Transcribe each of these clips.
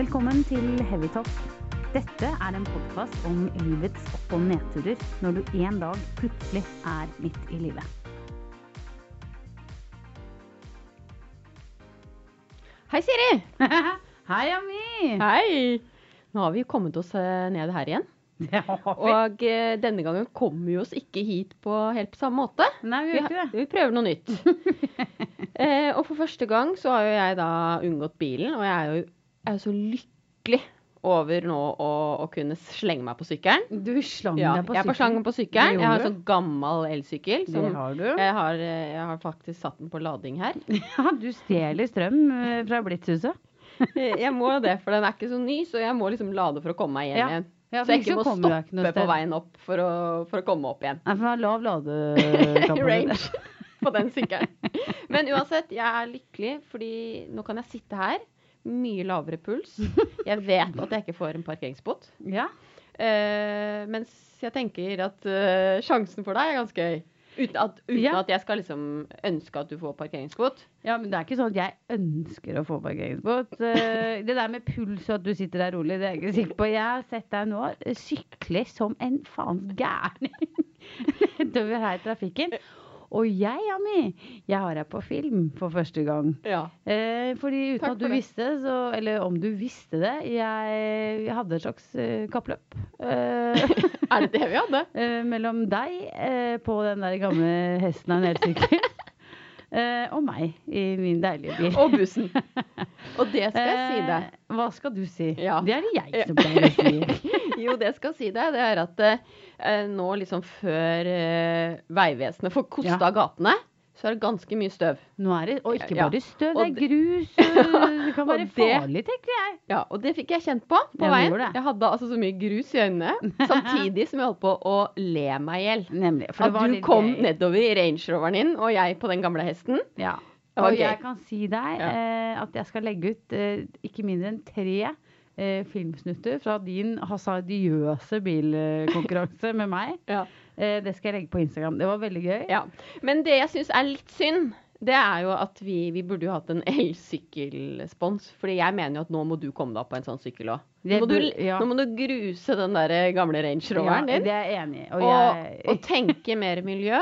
Velkommen til Heavytalk. Dette er en podkast om livets opp- og nedturer når du en dag plutselig er midt i livet. Hei, Siri! Hei, Ami! Hei! Nå har vi kommet oss eh, ned her igjen. Det har vi. Og eh, denne gangen kommer vi oss ikke hit på helt på samme måte. Nei, Vi, gjør ikke det. vi prøver noe nytt. eh, og for første gang så har jo jeg da unngått bilen, og jeg er jo, jeg er så lykkelig over nå å, å kunne slenge meg på sykkelen. Du slang Ja, deg på sykkelen? jeg på slangen på sykkelen. Jeg har en sånn gammel elsykkel. Det har du. jeg har, eh, jeg har faktisk satt den på lading her. Ja, du stjeler strøm eh, fra Blitzhuset. Jeg må det, for den er ikke så ny, så jeg må liksom lade for å komme meg hjem Ja. igjen. Ja, så jeg ikke må stoppe ikke på veien opp for å, for å komme opp igjen. Nei, for den har lav ladekapasitet. Range på den sykkelen. Men uansett, jeg er lykkelig, fordi nå kan jeg sitte her. Mye lavere puls. Jeg vet at jeg ikke får en parkeringsbot. Ja. Uh, mens jeg tenker at uh, sjansen for deg er ganske høy. Uten at, uten Ja. at jeg skal liksom ønske at du får parkeringsbot. ja, men det er ikke sånn at jeg ønsker å få parkeringsbot. Uh, Det der med puls og at du sitter der rolig, det er jeg ikke sikker på. Jeg har sett deg nå sykle som en faens gærning nedover her i trafikken. Og jeg, Ami, jeg har deg på film for første gang. Ja. Eh, fordi uten Takk at du det. visste, så, eller om du visste det, jeg, jeg hadde et slags eh, kappløp. Eh, Er det det vi hadde? eh, mellom deg eh, på den der gamle hesten en elsykkel eh, og meg i min deilige bil. Og bussen. Og det skal jeg si deg. Eh, hva skal du si? Ja. Det er det jeg som pleier å si. Jo, det skal si deg, det er at eh, nå liksom før eh, Vegvesenet får kosta Ja. gatene, så er det ganske mye støv. Nå er det, og ikke Ja. bare støv, det er grus. Det kan være farlig, tenker jeg. Ja, og det fikk jeg kjent på på jeg veien. Jeg hadde altså så mye grus i øynene, samtidig som jeg holdt på å le meg i hjel. At du kom gøy. nedover i Range Roveren din, og jeg på den gamle hesten. Ja. Og gøy. jeg kan si deg eh, at jeg skal legge ut eh, ikke mindre enn tre eh, filmsnutter fra din hasardiøse bilkonkurranse med meg. Ja. Eh, det skal jeg legge på Instagram. Det var veldig gøy. Ja. Men det jeg syns er litt synd, det er jo at vi, vi burde jo hatt en elsykkelspons. Fordi jeg mener jo at nå må du komme deg opp på en sånn sykkel òg. Nå, må du- ja. nå må du gruse den der gamle Range Roveren din. det er jeg enig i. Og, Og, jeg og tenke mer miljø.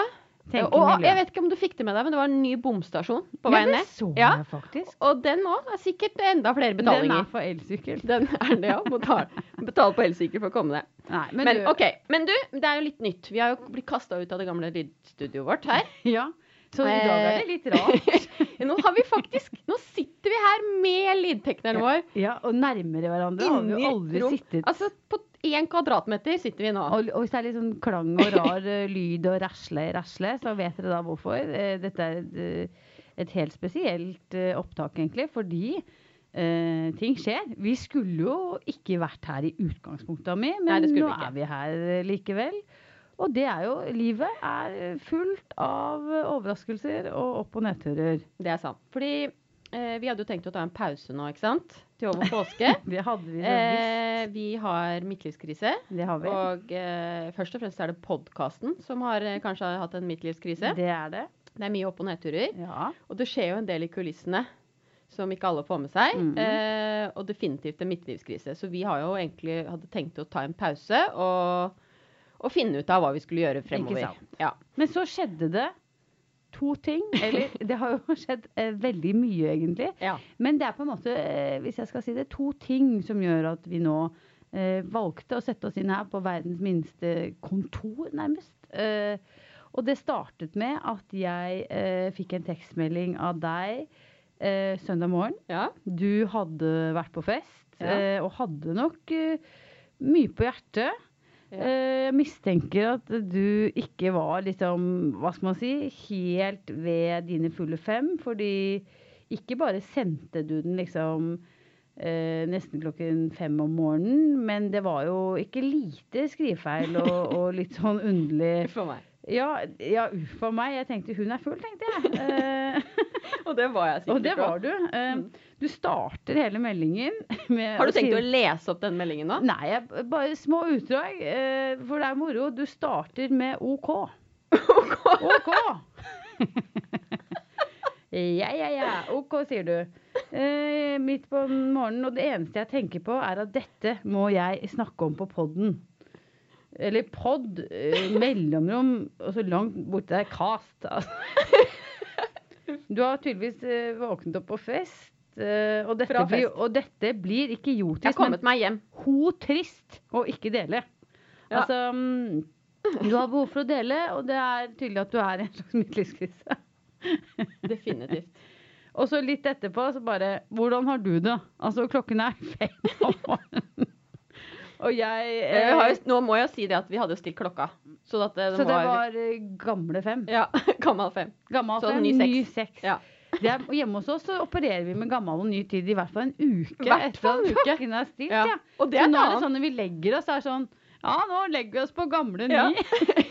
Tenker og miljø. jeg vet ikke om du fikk det med deg, men det var en ny bomstasjon på veien ja, det ned. så Ja. jeg faktisk. Og den òg er sikkert enda flere betalinger. Den er for elsykkel. Den er det, ja. Må ta- betale på elsykkel for å komme ned. Nei, men, Men, du, Okay. Men du, det er jo litt nytt. Vi har jo blitt kasta ut av det gamle lydstudioet vårt her. Ja, så i dag er det litt rart. Nå har vi faktisk Nå sitter vi her med lydtekneren vår. Ja, og nærmere hverandre har vi inni jo aldri rom. sittet. Altså, på én kvadratmeter sitter vi nå. Og, og hvis det er litt sånn klang og rar eh, lyd og rasle, rasle, så vet dere da hvorfor. Eh, Dette er et, eh, helt spesielt opptak, egentlig, fordi Uh, ting skjer. Vi skulle jo ikke vært her i utgangspunktet, Ami, men Nei, nå er vi her likevel. Og det er jo Livet er fullt av overraskelser og opp- og nedturer. Det er sant. Fordi eh, vi hadde jo tenkt å ta en pause nå, ikke sant? Til over påske. Det hadde vi eh, vi har midtlivskrise. Det har vi. Og eh, først og fremst er det podkasten som har eh, kanskje har hatt en midtlivskrise. Det er det. Det er mye opp- og nedturer. Ja. Og det skjer jo en del i kulissene som ikke alle får med seg. Mhm. eh, og definitivt en midtlivskrise. Så vi har jo egentlig hadde tenkt å ta en pause og, og finne ut av hva vi skulle gjøre fremover. sant. Ja. Men så skjedde det to ting. Eller det har jo skjedd eh, veldig mye, egentlig. Ja. Men det er på en måte, eh, hvis jeg skal si det, to ting som gjør at vi nå eh, valgte å sette oss inn her på verdens minste kontor, nærmest. Eh, og det startet med at jeg eh, fikk en tekstmelding av deg eh, søndag morgen. ja. Du hadde vært på fest Ja. og hadde nok mye på hjertet. Eh, Jeg mistenker at du ikke var liksom, hva skal man si, helt ved dine fulle fem. Fordi ikke bare sendte du den liksom eh, nesten klokken fem om morgenen, men det var jo ikke lite skrivefeil og, og litt sånn underlig For meg. Ja, ja uff a meg. Jeg tenkte hun er full, tenkte jeg. Eh, Og det var jeg sikker og det var du. Eh, Du starter hele meldingen med Har du tenkt å si- lese opp den meldingen nå? Nei, jeg, bare små utdrag. eh, For det er moro. Du starter med OK. OK! OK. ja, ja, ja. OK, sier du. eh, midt på morgenen, og det eneste jeg tenker på, er at dette må jeg snakke om på podden. Eller pod, eh, mellomrom, og så langt borte der cast. Altså. Du har tydeligvis eh, våknet opp på fest, og, dette blir, og dette blir ikke Jeg har jotisk, men kommet meg hjem. ho trist å ikke dele. Ja. Altså, mm, du har behov for å dele, og det er tydelig at du er i en slags midtlivskrise. Definitivt. Og så litt etterpå så bare Hvordan har du det? Altså, klokken er fem om morgenen. Og jeg Eh, eh, har jo, nå må jeg si det at vi hadde jo stilt klokka. Så, at det, Så det var eh, gamle fem. Ja, gammel fem. Gammel Så fem, ny ny seks. seks. Ja. Er, hjemme hos oss så opererer vi med gammel og ny tid i hvert fall en uke Hvert etter at klokken er stilt. Ja. Ja. Og det Så er nå er det sånn når vi legger oss, er sånn Ja, nå legger vi oss på gamle ny.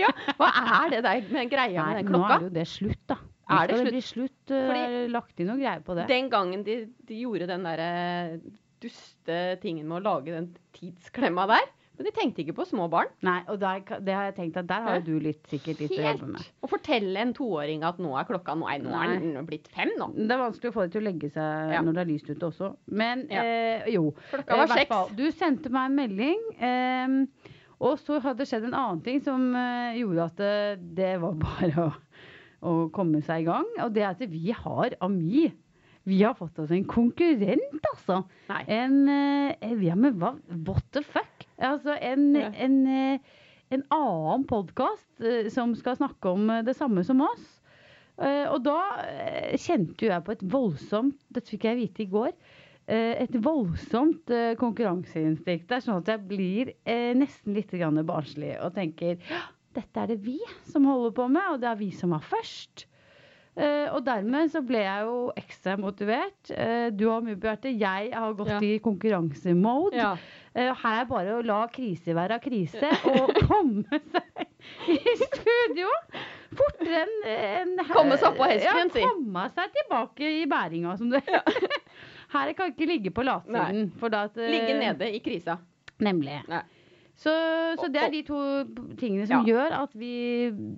Ja. Hva er det der med greia med den nå er det jo det slutt, da. Nå Er det skal det bli slutt. eh, Fordi- lagt inn noen greier på det. Den gangen de, de gjorde den derre duste tingen med å lage den tidsklemma der. Men de tenkte ikke på små barn. Nei, og der, det har jeg tenkt at der har jo du litt, sikkert litt å jobbe med. Helt. Å fortelle en toåring at nå er klokka Nei, nå er den blitt fem, nå. Det er vanskelig å få det til å legge seg Ja. når det er lyst ute også. Men Ja. eh, jo. Klokka var Eh, seks. Du sendte meg en melding, eh, og så hadde det skjedd en annen ting som eh, gjorde at det, det var bare å, å komme seg i gang. Og det er at vi har Ami. Vi har fått oss en konkurrent, altså. Nei. En eh, Vi har med hva? What the fuck? Altså en, Ja. en, eh, en annen podkast som skal snakke om eh, det samme som oss. Eh, og da eh, kjente jo jeg på et voldsomt Dette fikk jeg vite i går. eh, et voldsomt konkurranseinstinkt. Det er sånn at jeg blir eh, nesten litt barnslig og tenker dette er det vi som holder på med, og det er vi som var først. Uh, og dermed så ble jeg jo ekstra motivert. Uh, du har mye hjertet. Jeg har gått Ja. i konkurransemode. Ja. Eh, her er bare å la krise være krise og komme seg i studio fortere enn en, Komme seg opp på hesten, si. Ja, komme seg tilbake i bæringa, som det Her kan ikke ligge på latsiden. Eh, Ligge nede i krisa. Nemlig. Nei. Så, så det er de to tingene som Ja. gjør at vi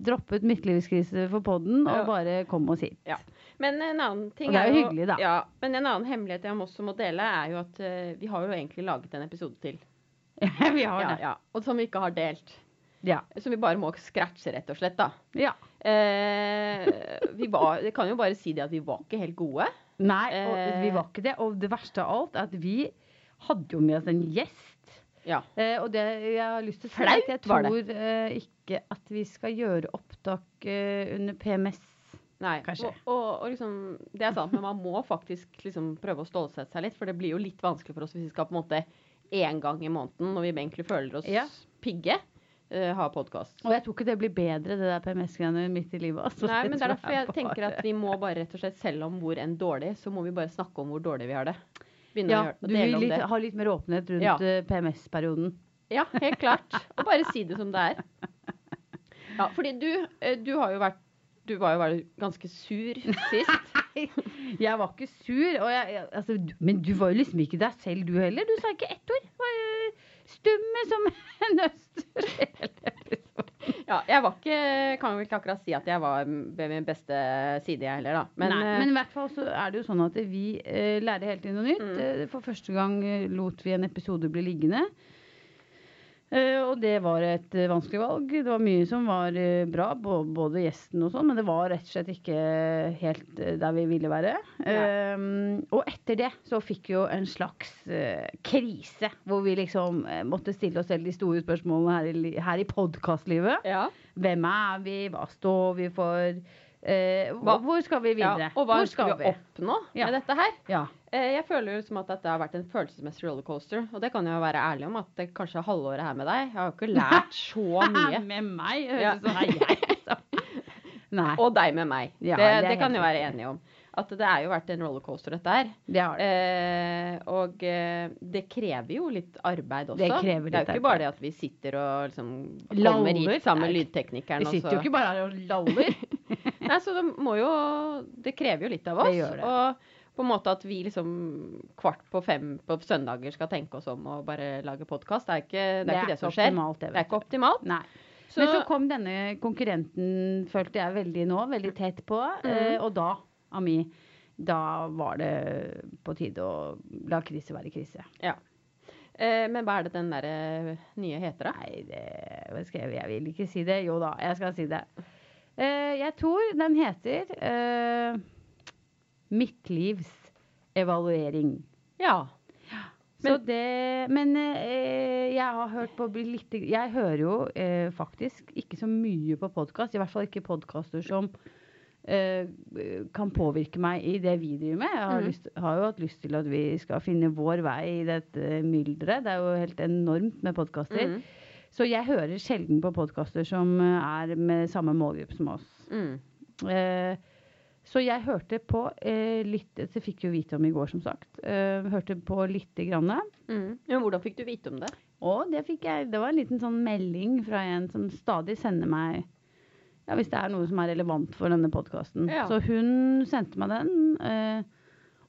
droppet midtlivskrise for podden og bare kom oss hit. Ja. Men en annen ting det er jo hyggelig, da. Ja, men en annen hemmelighet jeg også må dele, er jo at uh, vi har jo egentlig laget en episode til. vi har Ja, det. ja. Og som vi ikke har delt. Ja. Som vi bare må scratche, rett og slett, da. ja. Eh, vi var, kan jo bare si det at vi var ikke helt gode. Nei, og Eh. vi var ikke det. Og det verste av alt er at vi hadde jo med oss en gjest. Ja. Eh, og det jeg har lyst til å si, Flaut at jeg tror eh, ikke at vi skal gjøre opptak eh, under PMS. Nei, Kanskje. Og, og, og liksom, det er sant, men man må faktisk liksom prøve å stålsette seg litt, for det blir jo litt vanskelig for oss hvis vi skal på en måte én gang i måneden, når vi egentlig føler oss Ja. pigge, uh, ha podkast. Og jeg tror ikke det blir bedre, det der PMS-greiene midt i livet. Altså. Nei, men det er derfor jeg tenker at vi må bare rett og slett, selv om hvor enn dårlig, så må vi bare snakke om hvor dårlig vi har det. Begynne ja, å, å du dele om litt, det. ha litt mer åpenhet rundt Ja. eh, PMS-perioden. Ja, helt klart. Og bare si det som det er. Ja, fordi du, eh, du har jo vært Du var jo ganske sur sist. Jeg var ikke sur, jeg, jeg, altså, men du var jo liksom ikke deg selv du heller. Du sa ikke ett ord. Du var jo stumme som en øster. Ja, jeg var ikke Kan vel ikke akkurat si at jeg var ved min beste side, jeg heller, da. Men, Nei, eh, men i hvert fall så er det jo sånn at vi uh, lærer hele tiden noe nytt. Mm. Eh, For første gang eh, lot vi en episode bli liggende. Eh, og det var et eh, vanskelig valg. Det var mye som var eh, bra, både gjesten og sånn, men det var rett og slett ikke helt der vi ville være. Eh, og etter det så fikk vi jo en slags uh, krise, hvor vi liksom uh, måtte stille oss selv de store spørsmålene her i, her i podkastlivet. ja. Hvem er vi? Hva står vi for? Eh, Hva- hvor skal vi ja. videre? Og hva hvor skal vi oppnå Ja. med dette her? Ja. Eh, Jeg føler jo som at dette har vært en følelsesmessig rollercoaster. Og det kan jeg jo være ærlig om, at det kanskje er halvåret her med deg. Jeg har jo ikke lært så mye. Med meg? Ja. Høres ut som jeg. Nei. Og deg med meg. Ja, det, det det kan jo være enige enig om. At det er jo vært en rollercoaster, dette her. Det det. Eh, og eh, det krever jo litt arbeid også. Det det er jo ikke bare det at vi sitter og liksom kommer hit sammen med lydteknikeren. Vi sitter jo ikke bare her og laller. Nei, så det må jo Det krever jo litt av oss. Det gjør det. Og på en måte at vi liksom kvart på fem på søndager skal tenke oss om og bare lage podkast, det er ikke det, er ikke det som skjer. optimalt, det, Det er ikke optimalt. Nei. Så, Men så kom denne konkurrenten, følte jeg veldig nå, veldig tett på. Eh, og da, Ami, da var det på tide å la krise være krise. Ja. men hva er det den der nye heter, da? Nei, det jeg, jeg vil ikke si det. Jo da, jeg skal si det. Eh, jeg tror den heter eh, Mitt livs evaluering. Ja. Så det, men eh, jeg har hørt på litt Jeg hører jo eh, faktisk ikke så mye på podkast. I hvert fall ikke podkaster som eh, kan påvirke meg i det vi driver med. Jeg har, mm. lyst, har jo hatt lyst til at vi skal finne vår vei i dette mylderet. Det er jo helt enormt med podkaster. Mm. Så jeg hører sjelden på podkaster som eh, er med samme målgruppe som oss. Mm. Eh, så jeg hørte på eh, litt Det fikk jo vite om i går, som sagt. Eh, hørte på lite grann. Mm. Ja, hvordan fikk du vite om det? Og det fikk jeg Det var en liten sånn melding fra en som stadig sender meg ja, Hvis det er noe som er relevant for denne podkasten. Ja. Så hun sendte meg den. Eh,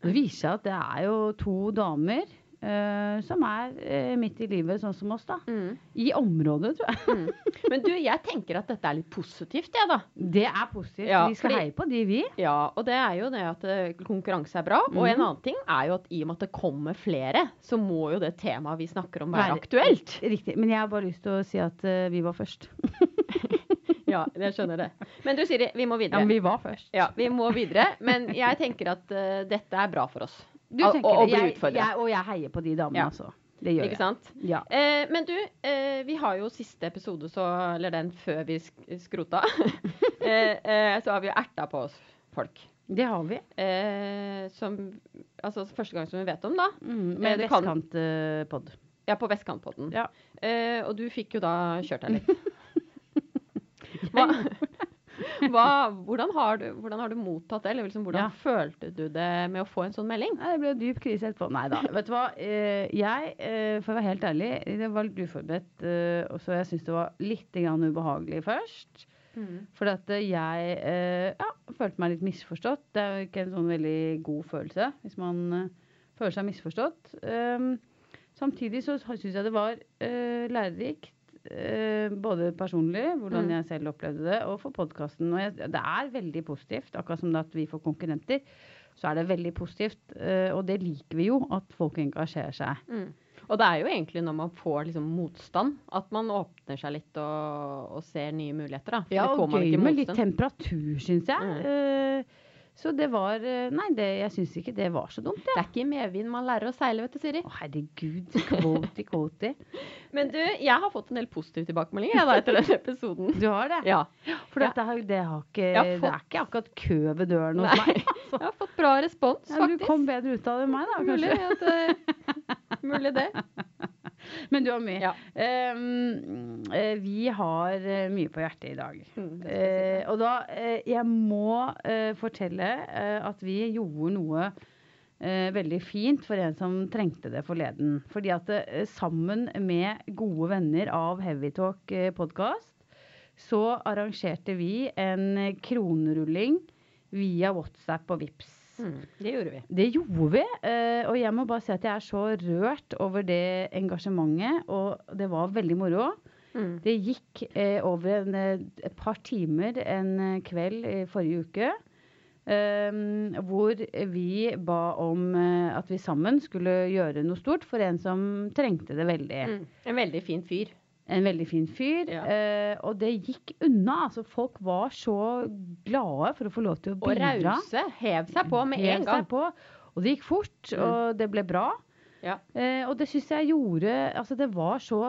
og det viser seg at det er jo to damer eh, som er uh, midt i livet, sånn som oss, da. Mm. I området, tror jeg. Mm. Men du, jeg tenker at dette er litt positivt, jeg, da. Det er positivt. Ja, vi skal fordi- heie på de, vi. Ja, og det er jo det at eh, konkurranse er bra. Og en Mhm. annen ting er jo at i og med at det kommer flere, så må jo det temaet vi snakker om være aktuelt. Riktig. Men jeg har bare lyst til å si at uh, vi var først. Ja, jeg skjønner det. Men du Siri, vi må Ja, videre. men vi var først. Ja, vi må videre. Men jeg tenker at uh, dette er bra for oss. Du tenker å- å bli jeg, og jeg heier på de damene, Ja. altså. Det gjør Ikke jeg. sant? Ja. Eh, men du, eh, vi har jo siste episode, så, eller den før vi sk skrota, eh, eh, så har vi jo erta på oss folk. Det har vi. Eh, som, altså første gang som vi vet om, da. Mm, med vestkantpod. Ja, på Vestkantpodden. Ja. Eh, og du fikk jo da kjørt deg litt. Hva, hva, hvordan, har du, hvordan har du mottatt det? Eller liksom, hvordan Ja. følte du det med å få en sånn melding? Nei, det ble dyp krise etterpå. Nei da. Vet du hva. Eh, jeg, eh, for å være helt ærlig, det var litt uforberedt. eh, og så jeg syns det var litt grann ubehagelig først. For at jeg ja, følte meg litt misforstått. Det er jo ikke en sånn veldig god følelse hvis man føler seg misforstått. Um, samtidig så syns jeg det var lærerikt. Eh, både personlig, hvordan Mm. jeg selv opplevde det, og for podkasten. Og jeg, det er veldig positivt, akkurat som det at vi får konkurrenter. Så er det veldig positivt, eh, og det liker vi jo, at folk engasjerer seg. Mm. Og det er jo egentlig når man får liksom motstand, at man åpner seg litt og, og ser nye muligheter. Da. For Ja, og gøy med litt temperatur, syns jeg. Mm. Eh, så det var eh, Nei, det, jeg syns ikke det var så dumt. Det er ikke i medvind man lærer å seile, vet du, Siri. Å, herregud. Kvoti, kvoti. Men du, jeg har fått en del positive tilbakemeldinger jeg, da, etter den episoden. Du har det? Ja. For Ja. dette har, det, har ikke, har det er ikke akkurat kø ved døren hos Nei, meg. jeg har fått bra respons, Ja, du kom bedre ut av det enn meg, da, Mulig, kanskje. at, uh, mulig det. Men du har mye. Ja. Um, eh, vi har eh, mye på hjertet i dag. Mm. Eh, og da eh, Jeg må eh, fortelle eh, at vi gjorde noe veldig fint for en som trengte det forleden. Fordi at sammen med gode venner av Heavytalk eh, podkast, så arrangerte vi en kronerulling via WhatsApp og Vips. Mm, det gjorde vi. Det gjorde vi, eh, og jeg må bare si at jeg er så rørt over det engasjementet, og det var veldig moro. Mm. Det gikk eh, over en, eh, et par timer en kveld i forrige uke. Um, hvor vi ba om uh, at vi sammen skulle gjøre noe stort for en som trengte det veldig. Mm. En veldig fin fyr. En veldig fin fyr. Ja. eh, og det gikk unna. Altså, folk var så glade for å få lov til å Og rause. Hev seg på med en gang. På, og det gikk fort, Mm. og det ble bra. Ja. Eh, og det syns jeg gjorde Altså, det var så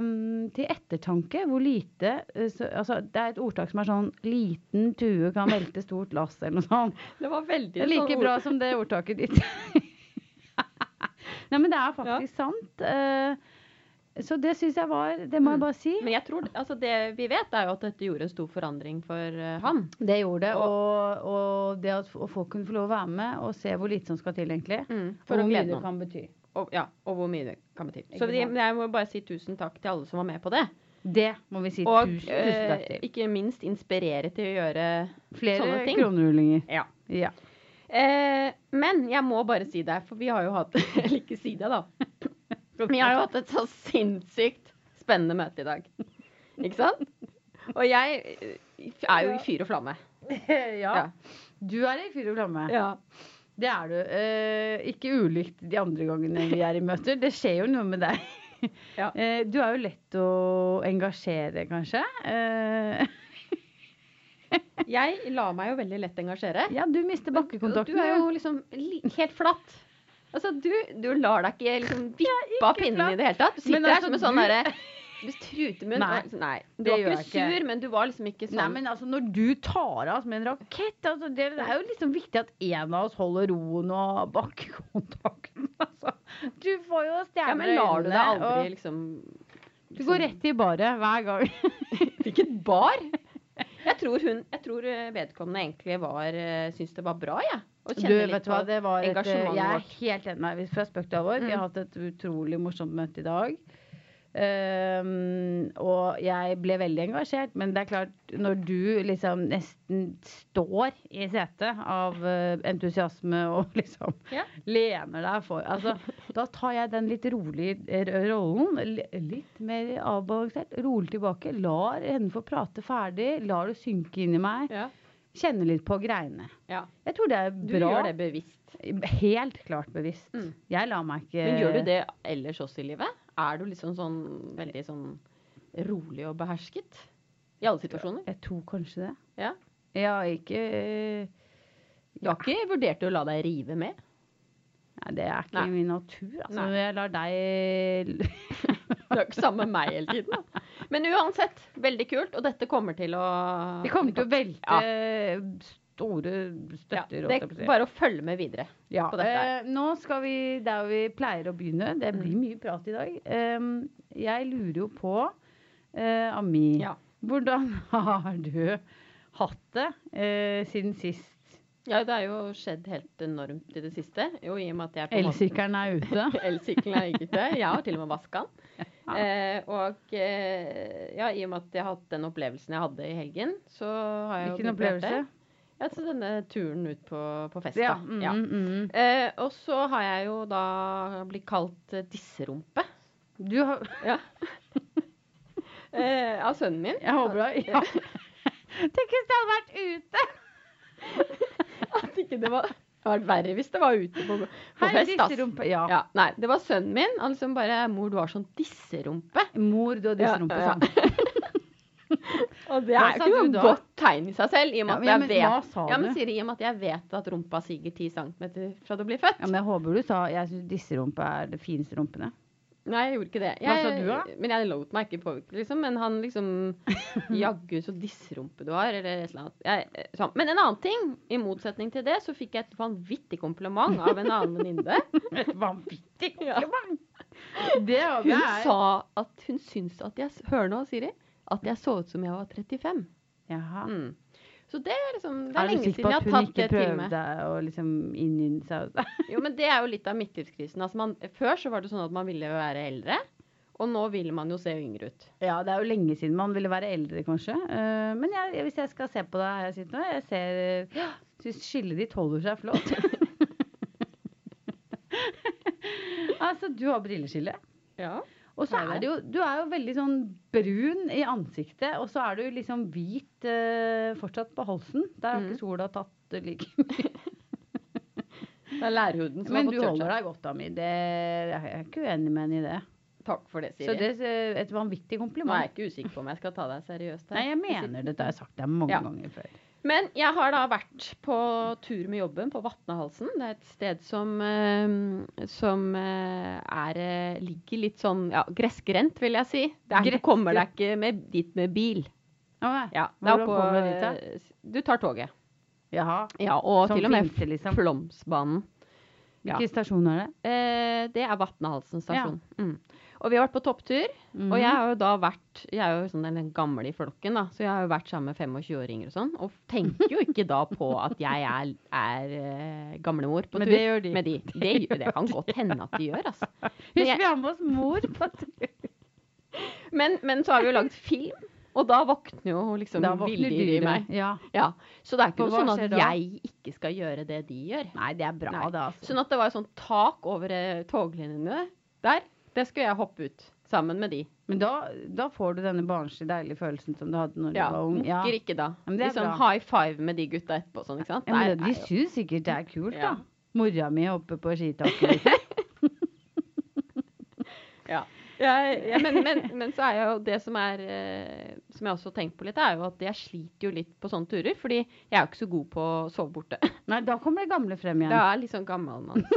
um, til ettertanke hvor lite uh, så, Altså, det er et ordtak som er sånn 'Liten tue kan velte stort lass', eller noe sånt. Det var veldig Det er like sånn bra som det ordtaket ditt. Nei, men det er faktisk sant. Eh, så det syns jeg var Det må Mm. jeg bare si. Men jeg tror, altså det vi vet, er jo at dette gjorde en stor forandring for eh, han. Det gjorde det. Og, og det at folk kunne få lov å være med og se hvor lite som skal til, egentlig. Mm, for å hvor mye glede det kan bety. Og, ja, og hvor mye det kan bety. Ikke Så de, jeg må bare si tusen takk til alle som var med på det. Det må vi si Og tusen, tusen takk til. Og ikke minst inspirere til å gjøre Flere sånne ting. kronerullinger. Ja. Ja. Eh, men jeg må bare si det, for vi har jo hatt Eller ikke si det, da. Vi har jo hatt et så sinnssykt spennende møte i dag. Ikke sant? Og jeg eh, er jo i fyr og flamme. ja. Ja. Du er i fyr og flamme. Ja. Det er du. Eh, ikke ulikt de andre gangene vi er i møter. Det skjer jo noe med deg. Ja. Eh, du er jo lett å engasjere, kanskje. Eh, Jeg lar meg jo veldig lett engasjere. ja, du mister bakkekontakten. Du er jo liksom helt flatt. Altså, du, du lar deg ikke liksom vippe av pinnen klar. i det hele tatt. Du sitter Men her altså, som en sånn du- derre du Trutemunn. Nei, Nei. Du det var ikke sur, men du var liksom ikke sånn Nei, men altså, når du tar av med en rakett altså, det, er jo liksom viktig at en av oss holder roen og bakkekontakten. Altså. Du får jo Ja, men lar du deg og aldri liksom Du går rett i baret hver gang. Hvilket bar? Jeg tror hun Jeg tror eh, vedkommende egentlig var eh, Syns det var bra, jeg. Og Du, vet du hva, det var et, engasjementet jeg er helt enig med deg. Fra spøk til alvor. Vi Mm. har hatt et utrolig morsomt møte i dag. Ehm, og jeg ble veldig engasjert. Men det er klart, når du liksom nesten står i setet av uh, entusiasme og liksom Ja. lener deg for altså, Da tar jeg den litt rolig eh, rollen. Litt mer avbalansert. Rolig tilbake. Lar henne få prate ferdig. Lar det synke inn i meg. Ja. Kjenne litt på greiene. ja. Jeg tror det er Du bra. gjør det bevisst. Helt klart bevisst. Mm. Jeg lar meg ikke Men gjør du det ellers også i livet? Er du liksom sånn veldig sånn rolig og behersket? I alle situasjoner? Jeg tror kanskje det. Ja. Ja, ikke Du har ikke vurdert å la deg rive med? Nei, det er ikke Nei. min natur. Altså, Nei. jeg lar deg Du er ikke sammen med meg hele tiden, da. Men uansett, veldig kult. Og dette kommer til å Vi kommer til å velte store ja, støtter. Det på å er bare å følge med videre. Ja, på dette eh, nå skal vi der vi pleier å begynne. Det Mm. blir mye prat i dag. Um, jeg lurer jo på, uh, Ami, Ja. hvordan har du hatt det uh, siden sist? Ja, det har jo skjedd helt enormt i det siste. Jo, i og med at jeg Elsykkelen er ute. Elsykkelen er ikke ute. Jeg har til og med vaska den. Ja. Eh, og eh, ja, i og med at jeg har hatt den opplevelsen jeg hadde i helgen, så har jeg jo Hvilken opplevelse? det. Opplevelse? Ja, så denne turen ut på, på fest, Ja. da. Mm, Ja. mm. Eh, og så har jeg jo da blitt kalt eh, disserumpe. Du har Ja. eh, av sønnen min. Jeg håper det. Ja. Tenk hvis det hadde vært ute! At ikke det var det hadde vært verre hvis det var ute på, på Hei, fest. disserumpe. Ja. Ja, nei, det var sønnen min. Han liksom bare 'Mor, du har sånn disserumpe'. Mor, du har disserumpe Ja, ja. Og det er jo ikke noe godt tegn i seg selv. I og med Ja, at men- jeg men vet hva sa Ja, men? Siri, i og med at jeg vet at rumpa siger 10 cm fra du blir født. Ja, men jeg håper du sa Jeg syns disserumpe er det fineste rumpene. Nei, jeg gjorde ikke det. Hva Jeg, sa du da? Men jeg lot meg ikke påvirke, liksom. Men han liksom Jaggu så disserumpe du har, eller et eller annet. Jeg, sånn. Men en annen ting, i motsetning til det, så fikk jeg et vanvittig kompliment av en annen venninne. Et vanvittig Ja. Det, Det Hun sa at hun syns at jeg Hør nå, Siri. At jeg så ut som jeg var 35. Jaha. Mm. Så det er liksom Det Er er, du lenge siden på jeg at har hun tatt ikke det til meg. prøvde å liksom innynne seg Jo, men det er jo litt av midtlivskrisen. Altså man, før så var det sånn at man ville være eldre, og nå vil man jo se yngre ut. Ja, det er jo lenge siden man ville være eldre, kanskje. Uh, men jeg, hvis jeg skal se på deg her jeg sitter nå, jeg ser ja, Syns skillet ditt holder seg flott. altså, du har brilleskille. Ja. Og så er det jo Du er jo veldig sånn brun i ansiktet, og så er du liksom hvit eh, fortsatt på halsen. Der har Mhm. ikke sola tatt det like mye. Det er lærhuden som Men har du fått kjørt holder deg godt, Ami. Det, jeg er ikke uenig med henne i det. Takk for det, Siri. Så det er et vanvittig Nå er jeg ikke usikker på om jeg skal ta deg seriøst her. Nei, jeg mener dette har jeg sagt deg mange Ja. ganger før. Men jeg har da vært på tur med jobben på Vatnahalsen. Det er et sted som, eh, som eh, er, eh, ligger litt sånn ja, gressgrendt, vil jeg si. Det er, du kommer deg ikke med, dit med bil. Ja, Hvordan på, kommer du dit, da? Du tar toget. Jaha. Ja, og Som til og med Flimse, liksom. Flåmsbanen. Ja. Hvilken stasjon er det? Eh, det er Vatnahalsen stasjon. Mm. Og vi har vært på topptur. Og jeg har jo da vært Jeg er jo sånn den gamle i flokken, da, så jeg har jo vært sammen med 25-åringer og sånn. Og tenker jo ikke da på at jeg er, er eh, gamlemor på Men tur. det gjør de. Med de. Det, det kan godt hende at de gjør, altså. Husk, vi har med oss mor på tur. men, men så har vi jo lagd film, og da våkner jo liksom Da våkner villdyr i meg. Ja. Ja, Så det er ikke noe sånn at jeg ikke skal gjøre det de gjør. Nei, det er bra, Nei. det, altså. Sånn at det var et tak over eh, toglinjene der. Det skulle jeg hoppe ut sammen med de. Men da, da får du denne barnslige, deilige følelsen som du hadde når Ja, du var ung. Ja. Mukker ikke da. men det er liksom bra. high five med de gutta etterpå. Sånn, ikke sant? Ja, men Nei, det, de syns sikkert det er kult, ja. da. Mora mi oppe på skitaket. Liksom. Ja. Ja, men, men, men så er jo det som er eh, Som jeg også har tenkt på litt, er jo at jeg sliter jo litt på sånne turer. Fordi jeg er jo ikke så god på å sove borte. Nei, da kommer det gamle frem igjen. Da er litt sånn gammelmanns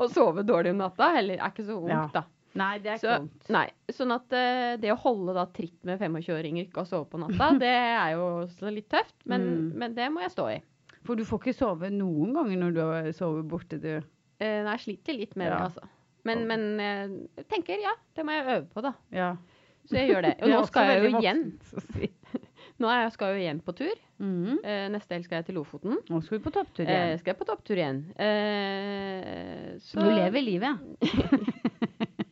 Å sove dårlig om natta heller er ikke så ungt, Ja. da. Nei, det er Så, ikke vondt. nei, sånn at uh, det å holde da tritt med 25-åringer ikke å sove på natta, det er jo også litt tøft. Men, Mm. men det må jeg stå i. For du får ikke sove noen ganger når du sover borte, du. Uh, nei, jeg sliter litt med Ja. det, altså. Men, men eh, jeg tenker ja, det må jeg øve på, da. Ja. Så jeg gjør det. Og Det nå skal jeg jo igjen. si. Nå jeg, skal jeg jo igjen på tur. Mhm. Eh, neste helg skal jeg til Lofoten. Nå skal vi på topptur Eh, igjen. skal jeg på topptur igjen. Eh, så, Du lever livet.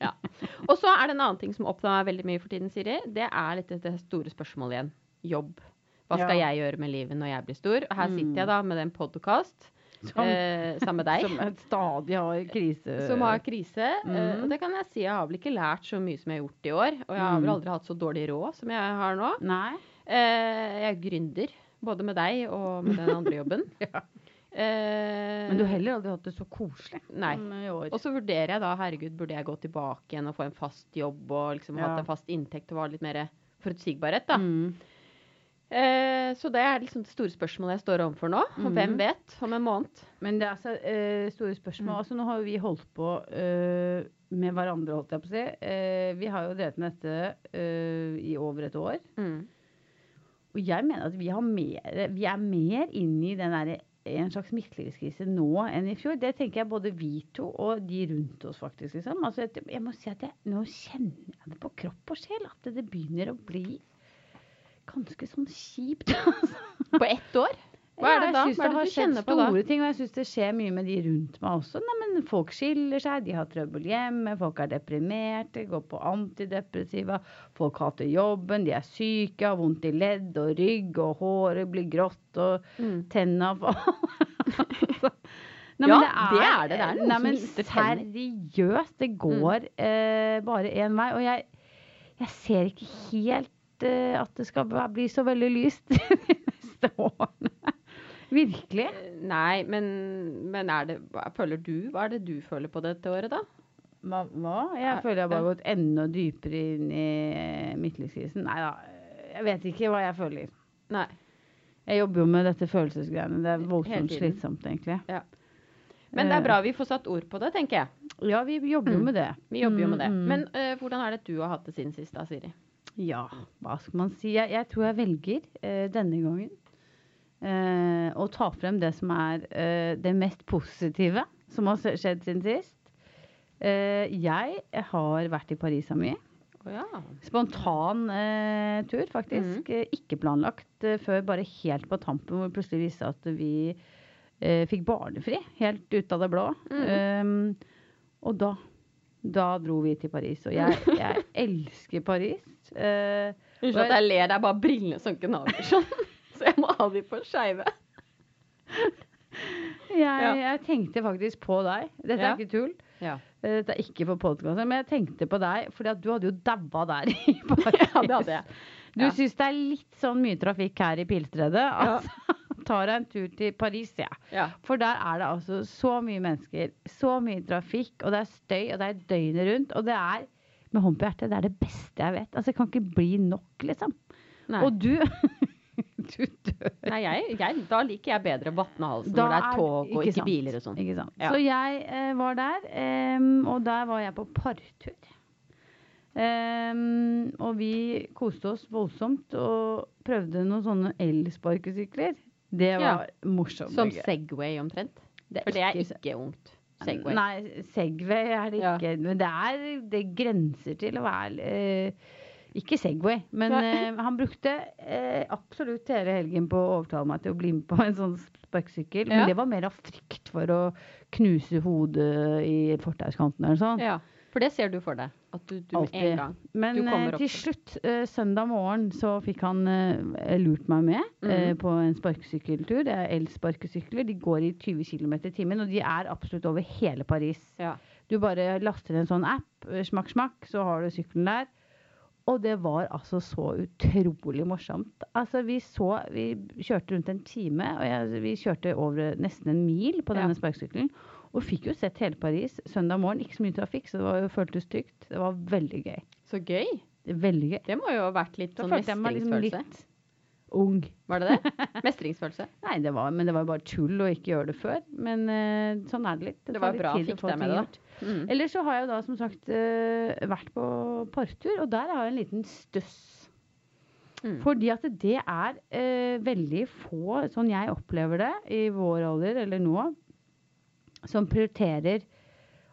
Ja. Og så er det en annen ting som opptar meg veldig mye for tiden, Siri. Det er litt dette store spørsmålet igjen. Jobb. Hva skal Ja. jeg gjøre med livet når jeg blir stor? Og her Mm. sitter jeg da med en podkast Som, eh, sammen med deg. som stadig har krise. Som har krise. eh, Mm. og det kan jeg si, jeg har vel ikke lært så mye som jeg har gjort i år. Og jeg har vel Mm. aldri hatt så dårlig råd som jeg har nå. Nei. Eh, jeg er gründer, både med deg og med den andre jobben. Ja. Eh, Men du har heller aldri hatt det så koselig Nei. Og så vurderer jeg da, herregud, burde jeg gå tilbake igjen og få en fast jobb og liksom Ja. hatt en fast inntekt og ha litt mer forutsigbarhet, da. Mm. Eh, så det er liksom det store spørsmålet jeg står overfor nå. Og hvem Mhm. vet om en måned? Men det er altså eh, store spørsmål. Mm. Altså, nå har jo vi holdt på eh, med hverandre, holdt jeg på å si. Eh, vi har jo drevet med dette eh, i over et år. Mm. Og jeg mener at vi, har mer, vi er mer inne i den der, en slags midtlivskrise nå enn i fjor. Det tenker jeg både vi to og de rundt oss, faktisk. Liksom. Altså, jeg må si at jeg, nå kjenner jeg det på kropp og sjel, at det begynner å bli ganske sånn kjipt. På ett år? Hva er det da? Jeg synes Hva er det har skjedd store ting, og jeg syns det skjer mye med de rundt meg også. Nei, men folk skiller seg, de har trøbbel hjemme, folk er deprimerte, går på antidepressiva, folk hater jobben, de er syke, har vondt i ledd og rygg, og håret blir grått, og Mm. tenna faller Nei, Ja, det er det. Det er noen nei, som mister tenner. Seriøst, det går eh, bare én vei. Og jeg, jeg ser ikke helt at det skal bli så veldig lyst de neste årene. Virkelig. Nei, men, men er det hva føler du? Hva er det du føler på dette året, da? Hva? hva? Jeg er, føler jeg bare har gått enda dypere inn i midtlivskrisen. Nei da, jeg vet ikke hva jeg føler. Nei. Jeg jobber jo med dette følelsesgreiene. Det er voldsomt slitsomt, egentlig. Men det er bra vi får satt ord på det, tenker jeg. Ja, vi jobber jo Mm. med det. Vi jobber jo med det. Mm, mm. Men uh, hvordan er det du har hatt det siden sist, da, Siri? Ja, hva skal man si? Jeg, jeg tror jeg velger eh, denne gangen eh, å ta frem det som er eh, det mest positive som har skjedd siden sist. Eh, jeg har vært i Paris mye. Oh, ja. Spontan eh, tur, faktisk. Eh, ikke planlagt før bare helt på tampen, hvor det plutselig viste at vi fikk barnefri. Helt ut av det blå. Um, og da da dro vi til Paris. Og jeg, jeg elsker Paris. Uh, Unnskyld at jeg ler, det er bare brillene som gnager sånn. Så jeg må ha de på skeive. jeg, Ja. jeg tenkte faktisk på deg. Dette Ja. er ikke tull. Ja. Eh, Dette er ikke for podkasten, men jeg tenkte på deg, fordi du hadde jo daua der i Paris. ja, det hadde jeg. Du syns det er litt sånn mye trafikk her i Pilstredet? Altså, tar jeg en tur til Paris, jeg. Ja. For der er det altså så mye mennesker, så mye trafikk, og det er støy, og det er døgnet rundt. Og det er, med hånd på hjertet, det er det beste jeg vet. Altså, det kan ikke bli nok, liksom. Nei. Og du Du dør. Nei, jeg, jeg, da liker jeg bedre Vatnehalsen, når det er er- tog og ikke ikke, biler og sånn. Ja. Så jeg eh, var der, um, og der var jeg på partur. Um, og vi koste oss voldsomt og prøvde noen sånne elsparkesykler. Det Ja. var morsomt. Som. Segway omtrent. Det For det er ikke- ikke ungt. Segway. Nei, Segway er det Ja. ikke. Men det er det grenser til å være eh, Ikke Segway, men eh, han brukte eh, absolutt hele helgen på å overtale meg til å bli med på en sånn sparkesykkel. Men det var mer av frykt for å knuse hodet i fortauskanten eller sånn. Ja, for det ser du for deg. At du, du med en gang. Men eh, til slutt, uh, søndag morgen, så fikk han uh, lurt meg med Mhm. på en sparkesykkeltur. Det er elsparkesykler. De går i 20 km i timen, og de er absolutt over hele Paris. Ja. Du bare laster en sånn app, smakk, smakk, så har du sykkelen der. Og det var altså så utrolig morsomt. Altså, vi så Vi kjørte rundt en time, og jeg, vi kjørte over nesten en mil på denne Ja. sparkesykkelen. Og fikk jo sett hele Paris søndag morgen. Ikke så mye trafikk, så det var, jo- føltes trygt. Det var veldig gøy. Så gøy. Veldig gøy. Det må jo ha vært litt Da sånn liksom litt ung. Var det det? Mestringsfølelse. Nei, det var, men det var bare tull å ikke gjøre det før. Men uh, sånn er det litt. Det det var litt bra fikk få deg med det, da. Mm. Ellers så har jeg jo da som sagt uh, vært på parktur, og der har jeg en liten støss. Mm. Fordi at det er uh, veldig få, sånn jeg opplever det, i vår alder eller nå, som prioriterer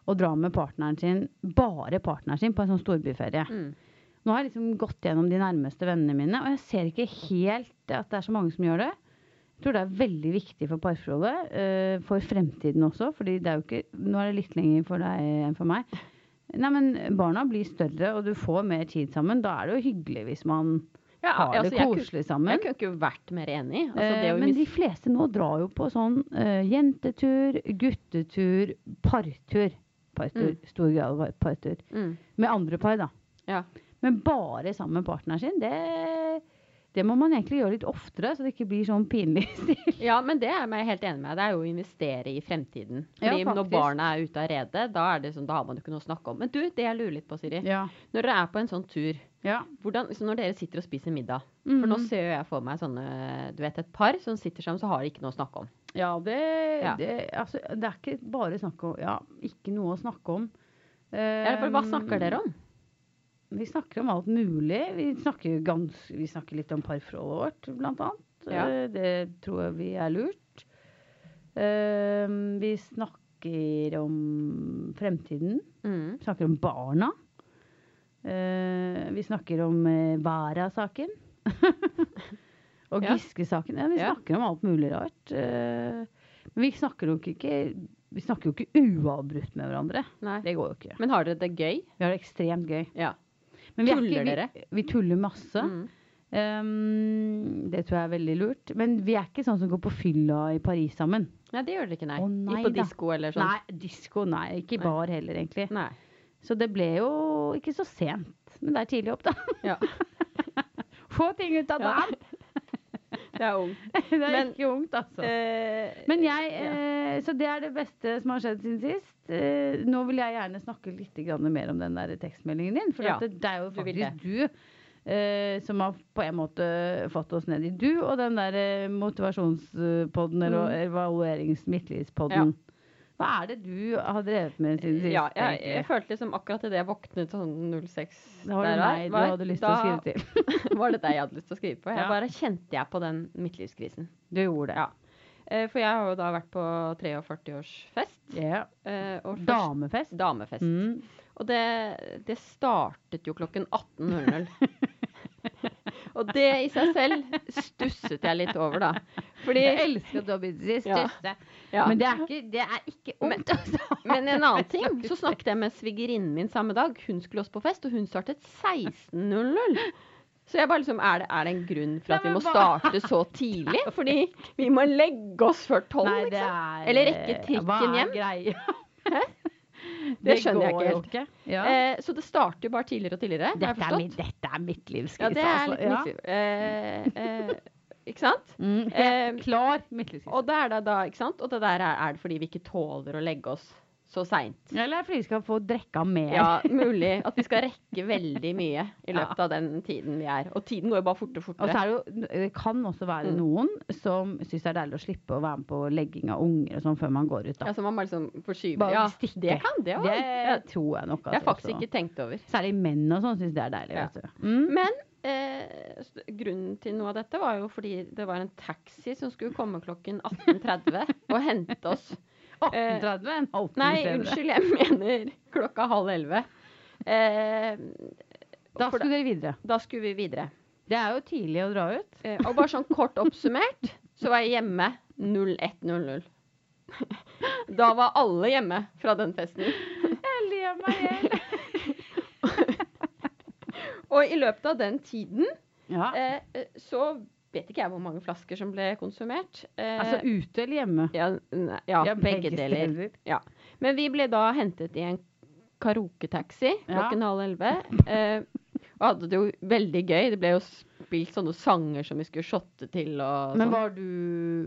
å dra med partneren sin, bare partneren sin, på en sånn storbyferie. Mm. Nå har jeg liksom gått gjennom de nærmeste vennene mine, og jeg ser ikke helt at det er så mange som gjør det. Jeg tror det er veldig viktig for parforholdet, uh, for fremtiden også, fordi det er jo ikke Nå er det litt lenger for deg enn for meg. Nei, men barna blir større, og du får mer tid sammen. Da er det jo hyggelig hvis man Ja, har altså, det jeg kunne- koselig sammen. Jeg kunne ikke vært mer enig. Altså, det Eh, men de fleste nå drar jo på sånn uh, jentetur, guttetur, partur. Partur. Mm. Stor grad av partur. mm. Med andre par, da. Ja. Men bare sammen med partneren sin, det, det må man egentlig gjøre litt oftere, så det ikke blir sånn pinlig stil. ja, men det er jeg helt enig med. Det er jo å investere i fremtiden. Ja, Fordi når barna er ute av redet, da, er det sånn, da har man jo ikke noe å snakke om. Men du, det jeg lurer litt på, Siri. Ja. Når dere er på en sånn tur, Ja. hvordan, så når dere sitter og spiser middag For nå Mhm. ser jo jeg for meg sånne, du vet, et par som sitter sammen, så har de ikke noe å snakke om. Ja, det, Ja. Det, altså, det er ikke bare snakk om Ja, ikke noe å snakke om. Ja, for hva Um, snakker dere om? Vi snakker om alt mulig. Vi snakker, gans, vi snakker litt om parforholdet vårt, blant annet. Ja. Eh, Det tror jeg vi er lurt. Uh, vi snakker om fremtiden. Mm. Vi snakker om barna. Uh, vi snakker om uh, Vara-saken. Og Ja. Giske-saken. Ja, vi Ja. snakker om alt mulig rart. Men vi snakker jo ikke Vi snakker jo ikke uavbrutt med hverandre. Nei. Det går jo ikke. Men har dere det gøy? Vi har det ekstremt gøy. Ja. Men vi er Tuller ikke, vi, dere? Vi tuller masse. Mm. Um, det tror jeg er veldig lurt. Men vi er ikke sånn som går på fylla i Paris sammen. Nei, det gjør dere ikke, nei. Å, nei ikke på disko eller sånn? Nei, disko, nei. Ikke i bar heller, egentlig. Nei. Så det ble jo ikke så sent. Men det er tidlig opp, da. Ja. Få ting ut av dagen! Det er ungt. det er Men, ikke ungt, altså. Eh, Men jeg, ja. eh, Så det er det beste som har skjedd siden sist. Eh, nå vil jeg gjerne snakke litt mer om den der tekstmeldingen din. For Ja, det, det er jo faktisk du eh, som har på en måte fått oss ned i du og den der motivasjonspodden, motivasjonspodden eller Mm. evaluerings-midtlivspodden. Hva er det du har drevet med siden sist? ja, jeg, jeg følte liksom akkurat idet jeg våknet sånn 06 Da var det meg du hadde lyst til å skrive til. Var det deg jeg hadde lyst til å skrive på. Jeg Ja. bare kjente jeg på den midtlivskrisen. Du gjorde det. Ja. Eh, For jeg har jo da vært på 43-årsfest. Ja. eh, først- Damefest. Damefest. Mm. Og det, det startet jo klokken 18.00. og det i seg selv stusset jeg litt over, da. Fordi Jeg elsker begynt å Ja. Men det er ikke, det er ikke ondt. Men, Men en annen ting, så snakket jeg med svigerinnen min samme dag. Hun skulle også på fest, og hun startet 16.00. Så jeg bare liksom, er det, er det en grunn for at vi må starte så tidlig? Fordi vi må legge oss før tolv, liksom. er Eller rekke trikken hjem. Hva er greia? Det skjønner jeg ikke helt. ikke. Ja. Eh, så det starter jo bare tidligere og tidligere. dette, er mitt, dette er mitt livskrise, Ja, det er altså. Ja. midtliv. Eh, eh, ikke sant? Mm, Eh, helt klar midtlivskrise. Og det er det da, ikke sant? Og det der er, er det fordi vi ikke tåler å legge oss så seint. Eller fordi vi skal få drekka mer. Ja, mulig at vi skal rekke veldig mye i Ja. løpet av den tiden vi er. Og tiden går jo bare fortere og Og så er det jo, det kan også være Mm. noen som syns det er deilig å slippe å være med på legging av unger og sånn før man går ut. Da. Ja, så man bare liksom forskyver. Bare Ja, stikke. det kan det det òg. tror jeg nok. Det har jeg faktisk også. ikke tenkt over. Særlig menn og sånn syns det er deilig. Ja. Vet du. Mm. Men eh, grunnen til noe av dette var jo fordi det var en taxi som skulle komme klokken 18.30 og hente oss. 18.30, en halvtime Nei, unnskyld, jeg mener klokka halv elleve. Eh, Da skulle dere videre. da skulle vi videre. Det er jo tidlig å dra ut. Eh, og bare sånn kort oppsummert, så var jeg hjemme 01.00. Da var alle hjemme fra den festen. Jeg ler meg i hjel. Og i løpet av den tiden Ja. eh, så vet ikke jeg hvor mange flasker som ble konsumert. Eh, Altså ute eller hjemme? ja, ja, Ja, begge, begge deler. Ja. Men vi ble da hentet i en karaoketaxi klokken halv elleve. Eh, Og hadde det jo veldig gøy. Det ble jo spilt sånne sanger som vi skulle shotte til og Men sånn. var du,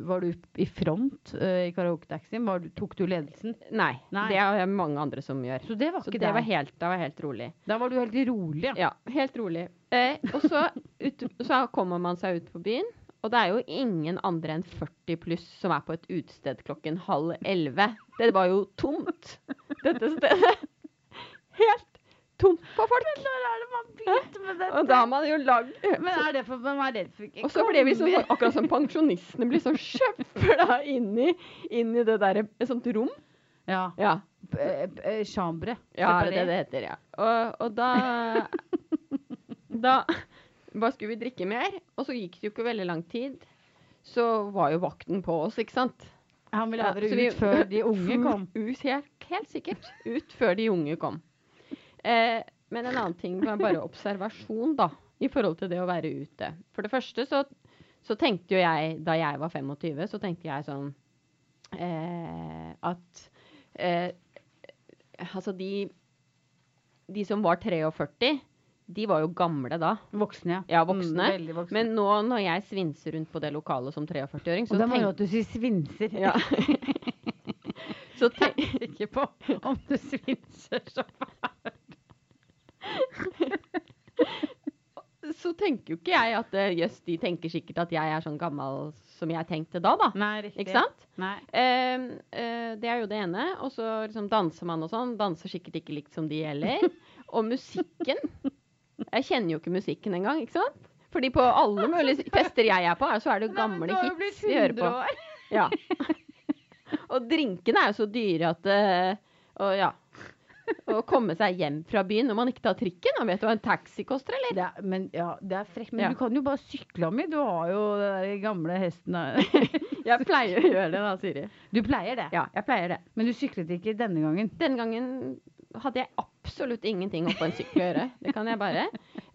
var du i front uh, i karaoketaxien? Var Tok du ledelsen? Nei, Nei. Det er mange andre som gjør. Så det var Så det var helt, det var helt rolig. Da var du helt rolig, ja. Ja, helt rolig. Eh, og så, ut, så kommer man seg ut på byen, og det er jo ingen andre enn 40 pluss som er på et utested klokken halv elleve. Det var jo tomt, dette stedet. Helt tomt på folk. Når er det man begynte med dette? Og da har man jo lagd Men er det for man er redd for ikke Og så blir vi sånn, akkurat som pensjonistene blir sånn sjøfla inn i, inn i det der et sånt rom. Ja. Ja. eh, Chambre. Ja, det er det det heter, ja. Og, og da Da bare skulle vi drikke mer, og så gikk det jo ikke veldig lang tid. Så var jo vakten på oss, ikke sant? Han ville ha dere ja, ut før de unge kom. Ut, helt, helt sikkert. Ut før de unge kom. Eh, men en annen ting var bare observasjon, da, i forhold til det å være ute. For det første så, så tenkte jo jeg, da jeg var 25, så tenkte jeg sånn eh, at eh, Altså, de De som var 43, de var jo gamle da. Voksne, ja. Ja, voksne. Mm, voksne. Men nå når jeg svinser rundt på det lokalet som 43-åring, så og da må jo at du sier svinser. ja. så tenk, ikke på om du svinser så så tenker jo ikke jeg at eh, jøss, de tenker sikkert at jeg er sånn gammel som jeg tenkte da, da. Nei, riktig. Ikke sant? Nei. Eh, eh, det er jo det ene. Og så liksom danser man og sånn. Danser sikkert ikke likt som de heller. Og musikken. Jeg kjenner jo ikke musikken engang, ikke sant? Fordi på alle mulige fester jeg er på, så er det jo gamle hits vi hører på. År. Ja. Og drinkene er jo så dyre at uh, Og ja. Å komme seg hjem fra byen når man ikke tar trikken. Da vet du hva en taxi koster, eller? Det er, men ja, det er frekt. Men Ja. du kan jo bare sykle om i. Du har jo den gamle hesten. Jeg pleier å gjøre det da, Siri. Du pleier det. Ja, jeg pleier det. Men du syklet ikke denne gangen. Denne gangen hadde jeg absolutt ingenting oppå en sykkel å gjøre. Det kan jeg bare.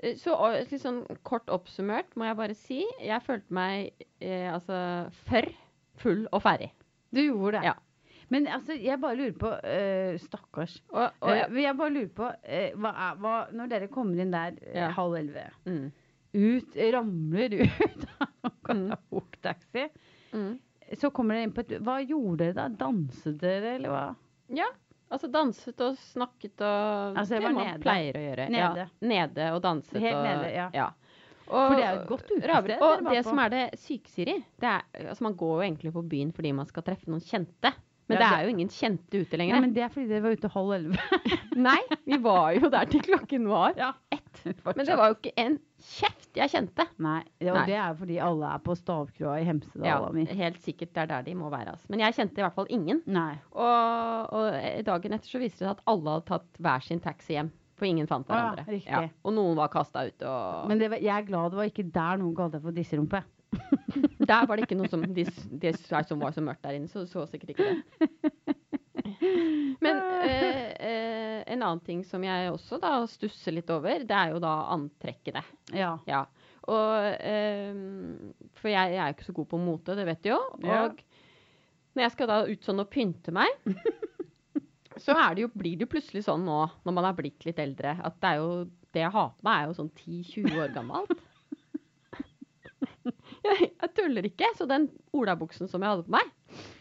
Eh, Så litt sånn kort oppsummert må jeg bare si jeg følte meg eh, altså for full og ferdig. Du gjorde det. Ja. Men altså, jeg bare lurer på øh, Stakkars. Og, og Eh, jeg, jeg bare lurer på øh, hva er, hva, Når dere kommer inn der øh, Ja. halv elleve, mm, ut, ramler ut av mm. Karaoketaxi, mm. så kommer dere inn på et Hva gjorde dere da? Danset dere, eller hva? Ja. Altså danset og snakket og Altså, det man nede. pleier å gjøre. Nede. Ja, nede og danset Helt og nede, ja. Og, For det er jo et godt utested Og det på. som er det syke, Siri, det er altså man går jo egentlig på byen fordi man skal treffe noen kjente. Men Ja, det er jo ingen kjente ute Ja, Nei, men det er fordi dere var ute halv elleve. Nei, vi var jo der til klokken var Ja. ett. Men det var jo ikke en kjeft jeg kjente. Nei, det, og Nei. det er fordi alle er på stavkroa i Hemsedal. Ja, helt sikkert det er der de må være. Altså. Men jeg kjente i hvert fall ingen. Nei. Og, og dagen etter så viste det seg at alle hadde tatt hver sin taxi hjem. For ingen fant hverandre. ja, ja. Og noen var kasta ut. Og Men det var, jeg er glad det var ikke der noen kalte deg for disserumpe. Der var det ikke noe som de, de som var så mørkt der inne, så så sikkert ikke det. Men eh, eh, en annen ting som jeg også da stusser litt over, det er jo da antrekkene. Ja. Ja. Og eh, For jeg, jeg er ikke så god på mote, det vet du jo. Og Ja. når jeg skal da ut sånn og pynte meg, så det jo, blir det jo plutselig sånn nå, når man er blitt litt eldre, at det er jo det jeg har på meg, er jo sånn 10-20 år gammelt. Jeg, jeg tuller ikke. Så den olabuksen som jeg hadde på meg,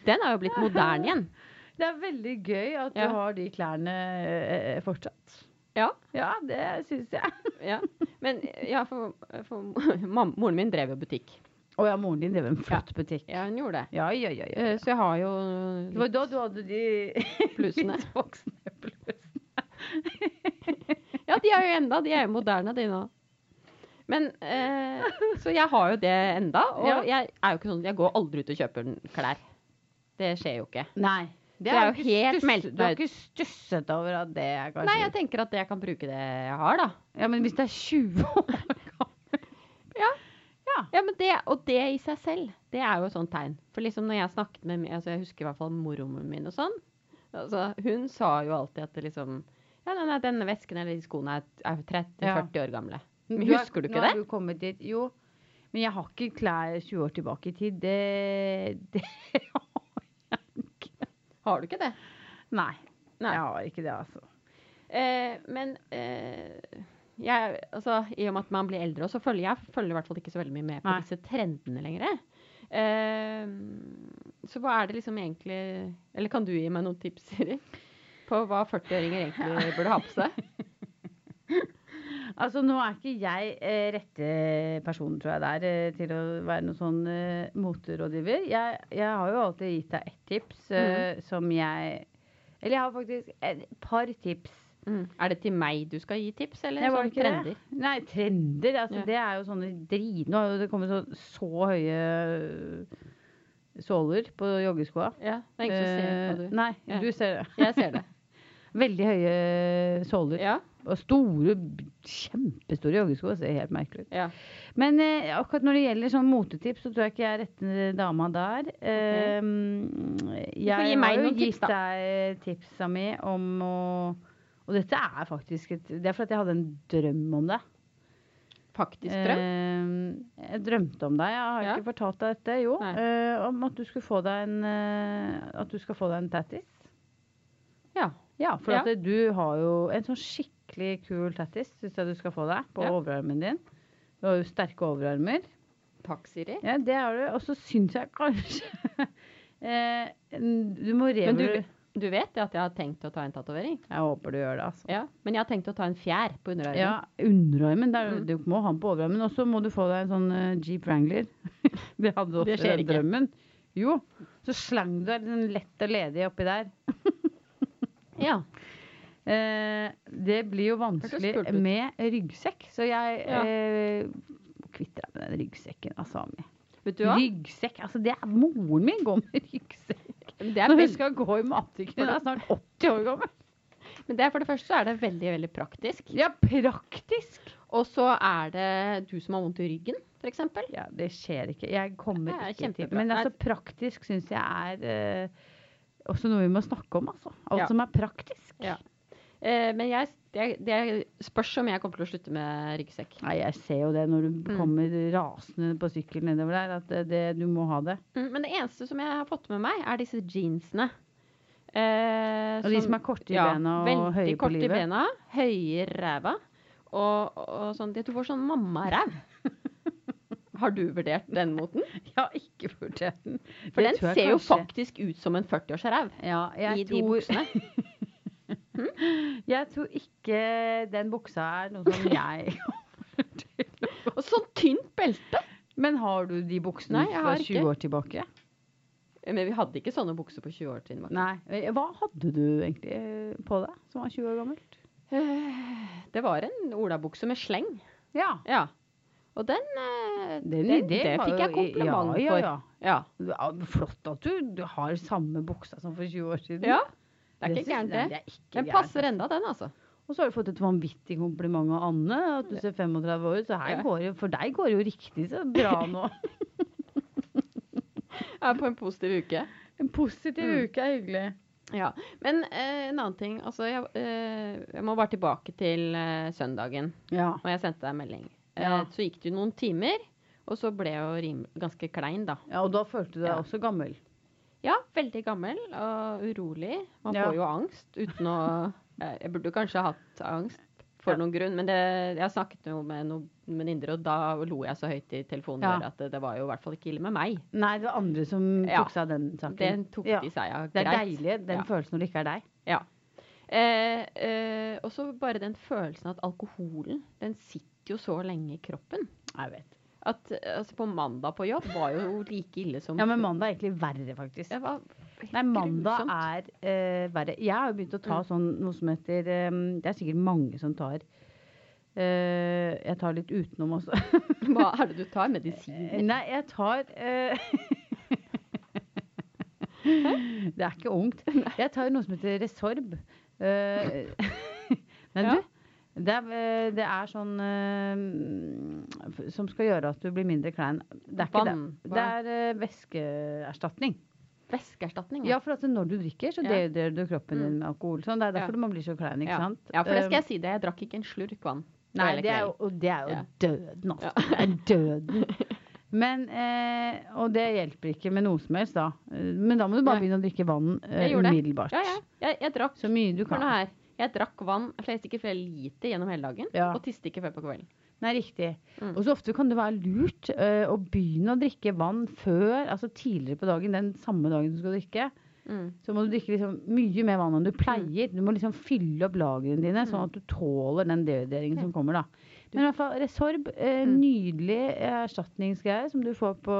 den er jo blitt moderne igjen. Det er veldig gøy at Ja. du har de klærne eh, fortsatt. Ja. Ja, det syns jeg. ja. Men ja, for, for moren min drev jo butikk. Å ja, moren din drev en flott butikk. Ja, hun gjorde det. Ja, ja, ja. ja. Eh, Så jeg har jo Det var da du hadde de plussene. voksne plussene. Ja, de er jo enda, de er jo moderne, de nå. Men eh, Så jeg har jo det enda. Og Ja. jeg er jo ikke sånn Jeg går aldri ut og kjøper klær. Det skjer jo ikke. Nei. Det er jo helt stusset, meldt Du har ikke stusset over at det er kanskje Nei, jeg tenker at jeg kan bruke det jeg har, da. Ja, men hvis det er 20 år gammel Ja. Ja. Ja, men det, Og det i seg selv, det er jo et sånt tegn. For liksom når jeg snakket med altså Jeg husker i hvert fall mormoren min og sånn. Altså, hun sa jo alltid at det liksom Ja, nei, nei, denne vesken eller de skoene er, er 30-40 Ja. år gamle. Men Du er- husker du ikke Nå det? har du kommet dit. Jo. Men jeg har ikke klær 20 år tilbake i tid. Det, det har jeg ikke. Har du ikke det? Nei. Nei. Jeg har ikke det, altså. Eh, men eh, jeg, altså, I og med at man blir eldre, så følger jeg følger i hvert fall ikke så veldig mye med på Nei. disse trendene lenger. Eh, så hva er det liksom egentlig Eller kan du gi meg noen tips, Siri? På hva 40-åringer egentlig burde ha på seg? Altså, nå er ikke jeg eh, rette personen, tror jeg, der eh, til å være noen sånn eh, moterådgiver. Jeg, jeg har jo alltid gitt deg ett tips eh, som jeg Eller jeg har faktisk et par tips. Mm. Er det til meg du skal gi tips, eller sånn trender? det? Nei, trender. Altså, Ja. Det er jo sånne drit... Nå har det kommet så, så høye såler på joggeskoa. Ja, det er ingen som ser Eh, på du. Nei, Ja. du ser det. Jeg ser det. Veldig høye såler. Ja. Og store, kjempestore joggesko. Ser helt merkelig ut. ja. Men eh, akkurat når det gjelder sånn motetips, så tror jeg ikke jeg er rette dama der. Eh, jeg gi meg har jo gitt deg tipsa mi om å Og dette er faktisk et Det er fordi jeg hadde en drøm om det. Faktisk drøm. Eh, jeg drømte om deg. Jeg har Ja. ikke fortalt deg dette, jo. Eh, om at du skulle få deg en eh, At du skal få deg en tattis. Ja. Ja, for Ja. at du har jo en sånn skikkelig kul tattis, syns jeg du skal få deg, på Ja. overarmen din. Du har jo sterke overarmer. Takk, Siri. Ja, det har du. Og så syns jeg kanskje eh, Du må revurdere du vet at jeg har tenkt å ta en tatovering? Jeg håper du gjør det, altså. Ja. Men jeg har tenkt å ta en fjær på underarmen. Ja, underarmen. Der, Mm. Du må ha den på overarmen. Og så må du få deg en sånn uh, Jeep Wrangler. det hadde også Det skjer ikke. drømmen. Jo. Så slang du deg lett og ledig oppi der. Ja. Eh, det blir jo vanskelig med ryggsekk, så jeg Ja. eh, kvitter meg med den ryggsekken, du hva? Ryggsekk. Altså, det er moren min går med ryggsekk. Det Når hun skal gå i matbutikken. Hun er snart 80 år gammel. Men det er for det første så er det veldig, veldig praktisk. Ja, praktisk. Og så er det du som har vondt i ryggen, f.eks. Ja, det skjer ikke. Jeg kommer er ikke til. Men altså, praktisk syns jeg er eh, også noe vi må snakke om, altså. Alt Ja. som er praktisk. Ja. Eh, men jeg, det, det spørs om jeg kommer til å slutte med ryggsekk. Nei, jeg ser jo det når du Mm. kommer rasende på sykkel nedover der, at det, det, du må ha det. Mm, men det eneste som jeg har fått med meg, er disse jeansene. Eh, Og de som er korte i bena og høye på livet? Veldig korte i bena, høye i ræva. Og, og sånn at du får sånn mammaræv. Har du vurdert den moten? Jeg har ikke vurdert den. For Det den ser kanskje. jo faktisk ut som en 40-årsræv ja, i de buksene. Jeg tror ikke den buksa er noe som jeg Og sånn tynt belte! Men har du de buksene Nei, jeg fra har 20 ikke. år tilbake? Men vi hadde ikke sånne bukser på 20 år siden. Martin. Nei. Hva hadde du egentlig eh, på deg som var 20 år gammelt? Eh, Det var en olabukse med sleng. Ja. Ja. Og den, eh, Den, den, det det fikk jeg kompliment ja, for. ja. Ja, Flott at du, du har samme buksa som for 20 år siden. ja. Det er ikke gærent, det. ikke Den passer altså. enda, den, altså. Og så har du fått et vanvittig kompliment av Anne, at du ser 35 år ut. Så her går jo, for deg går det jo riktig så bra nå. Jeg er på en positiv uke. En positiv Mm. uke er hyggelig. Ja. Men eh, en annen ting. Altså, jeg, eh, jeg må bare tilbake til eh, søndagen. Ja. Og jeg sendte deg en melding. Eh, Ja. Så gikk det jo noen timer, og så ble jeg jo rim ganske klein, da. ja, og da følte du deg Ja. også gammel. Ja, veldig gammel og urolig. Man Ja. får jo angst uten å Jeg burde kanskje ha hatt angst for Ja. noen grunn, men det, jeg snakket jo med noen venninner, og da lo jeg så høyt i telefonen Ja. at det, det var jo i hvert fall ikke ille med meg. Nei, det var andre som tok seg av den saken. Den tok de seg av. Det er deilig, den følelsen når det ikke er deg. Ja. Eh, eh, og så bare den følelsen at alkoholen, den sitter jo så lenge i kroppen. Jeg vet. At altså på mandag på jobb var jo like ille som Ja, men mandag er egentlig verre, faktisk. Nei, mandag grusomt. er uh, verre. Jeg har jo begynt å ta Mm. sånn noe som heter um, Det er sikkert mange som tar. Uh, jeg tar litt utenom også. Hva er det du tar? Medisiner? Nei, jeg tar uh, Det er ikke ungt. Jeg tar noe som heter Resorb. Uh, men Ja. du, det er, eh, det er sånn eh, Som skal gjøre at du blir mindre klein. Det er ikke Vann? det. Det er eh, væskeerstatning. Væskeerstatning? Ja, for at når du drikker, så Ja. du kroppen din Mm. med alkohol. Sånn. Det er derfor Ja. man blir så klein, ikke ja. sant? ja, for det skal jeg si det. Jeg drakk ikke en slurk vann. Nei, det er jo, og det er jo Ja. døden, altså. Det er døden. Men, eh, og det hjelper ikke med noe som helst, da. Men da må du bare begynne å drikke vann umiddelbart. Ja, ja. Jeg, jeg drakk Så mye du for kan. noe her. Jeg drakk vann flest ikke flere liter gjennom hele dagen, Ja. og tiste ikke før på kvelden. Nei, riktig. Mm. Og så ofte kan det være lurt uh, å begynne å drikke vann før, altså tidligere på dagen, den samme dagen du skal drikke. Mm. Så må du drikke liksom mye mer vann enn du pleier. Du må liksom fylle opp lagrene dine, sånn at du tåler den dehydreringen som kommer, da. Men i hvert fall Resorb, eh, Mm. nydelig erstatningsgreie som du får på,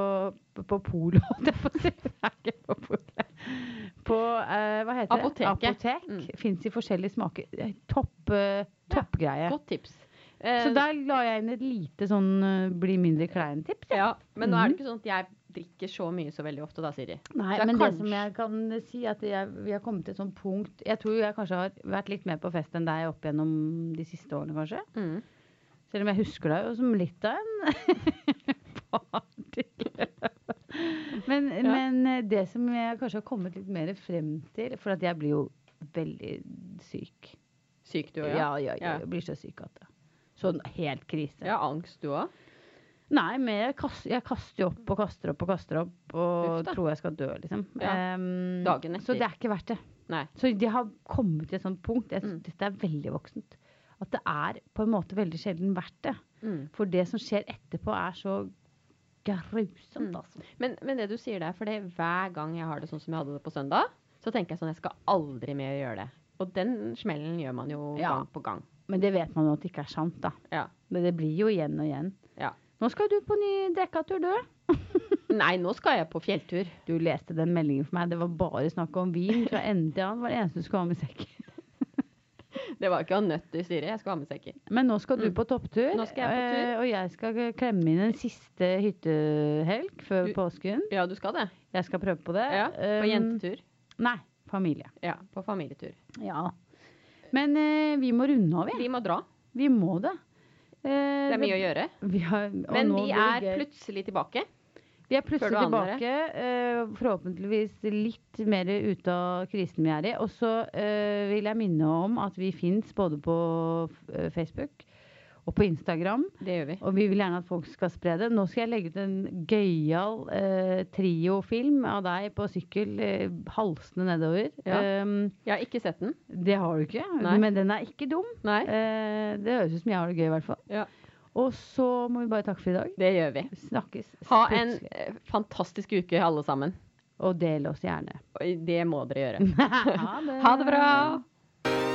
på. Det er ikke på Polet. På uh, hva heter Apoteket. det? Apotek. Mm. Fins i forskjellige smaker. Topp, uh, toppgreie. Godt tips. Eh, Så der la jeg inn et lite sånn bli mindre klein-tips. ja, men nå er Mhm. det ikke sånn at jeg drikker så mye så veldig ofte da, Siri. Nei, men kanskje- det som jeg kan si, at jeg, vi har kommet til et sånt punkt Jeg tror jeg kanskje har vært litt mer på fest enn deg opp gjennom de siste årene, kanskje. Mm. Selv om jeg husker deg jo som litt av en party. men, men eh, det som jeg kanskje har kommet litt mer frem til For jeg blir jo veldig syk. Syk du òg, Ja, ja, ja. Ja. Jeg blir så syk at det Sånn helt krise. Ja, angst du òg? Nei, men jeg, kast, jeg kaster opp og kaster opp og kaster opp og Ufta. tror jeg skal dø, liksom. Ja. Um, Så det er ikke verdt det. Nei. Så de har kommet til et sånt punkt. Jeg synes Mm. Dette er veldig voksent. At det er på en måte veldig sjelden verdt det. Mm. For det som skjer etterpå, er så grusomt, Mm. altså. Men, men det du sier der, for hver gang jeg har det sånn som jeg hadde det på søndag, så tenker jeg sånn jeg skal aldri mer gjøre det. Og den smellen gjør man jo Ja. gang på gang. Men det vet man jo at det ikke er sant, da. Ja. Men det blir jo igjen og igjen. Ja. Nå skal du på ny drekkatur, du. Nei, nå skal jeg på fjelltur. Du leste den meldingen for meg. Det var bare snakk om vin fra ende til annen. Det var det eneste du skulle ha med sekk. Det var ikke ha nøtter, Siri. Jeg skulle ha med sekker. Men nå skal du Mm. på topptur. Nå skal jeg på tur. eh, Og jeg skal klemme inn en siste hyttehelg før Du- påsken. Ja, du skal det? Jeg skal prøve på det. Ja, På Um, jentetur? Nei, familie. Ja, på familietur. Ja. Men eh, vi må runde av, vi. Vi må dra. Vi må det. Eh, Det er mye å gjøre. Vi har, Men vi er plutselig tilbake. Vi er plutselig tilbake. uh, forhåpentligvis litt mer ute av krisen vi er i. Og så uh, vil jeg minne om at vi fins både på eh, Facebook og på Instagram. Det gjør vi. Og vi vil gjerne at folk skal spre det. Nå skal jeg legge ut en gøyal eh, triofilm av deg på sykkel eh, halsende nedover. Ja. Um, Jeg har ikke sett den. det har du ikke, Nei. men den er ikke dum. Eh, det høres ut som jeg har det gøy, i hvert fall. Ja. Og så må vi bare takke for i dag. Det gjør vi. Snakkes. Ha en eh, fantastisk uke, alle sammen. Og del oss gjerne. Det må dere gjøre. ha det. Ha det bra!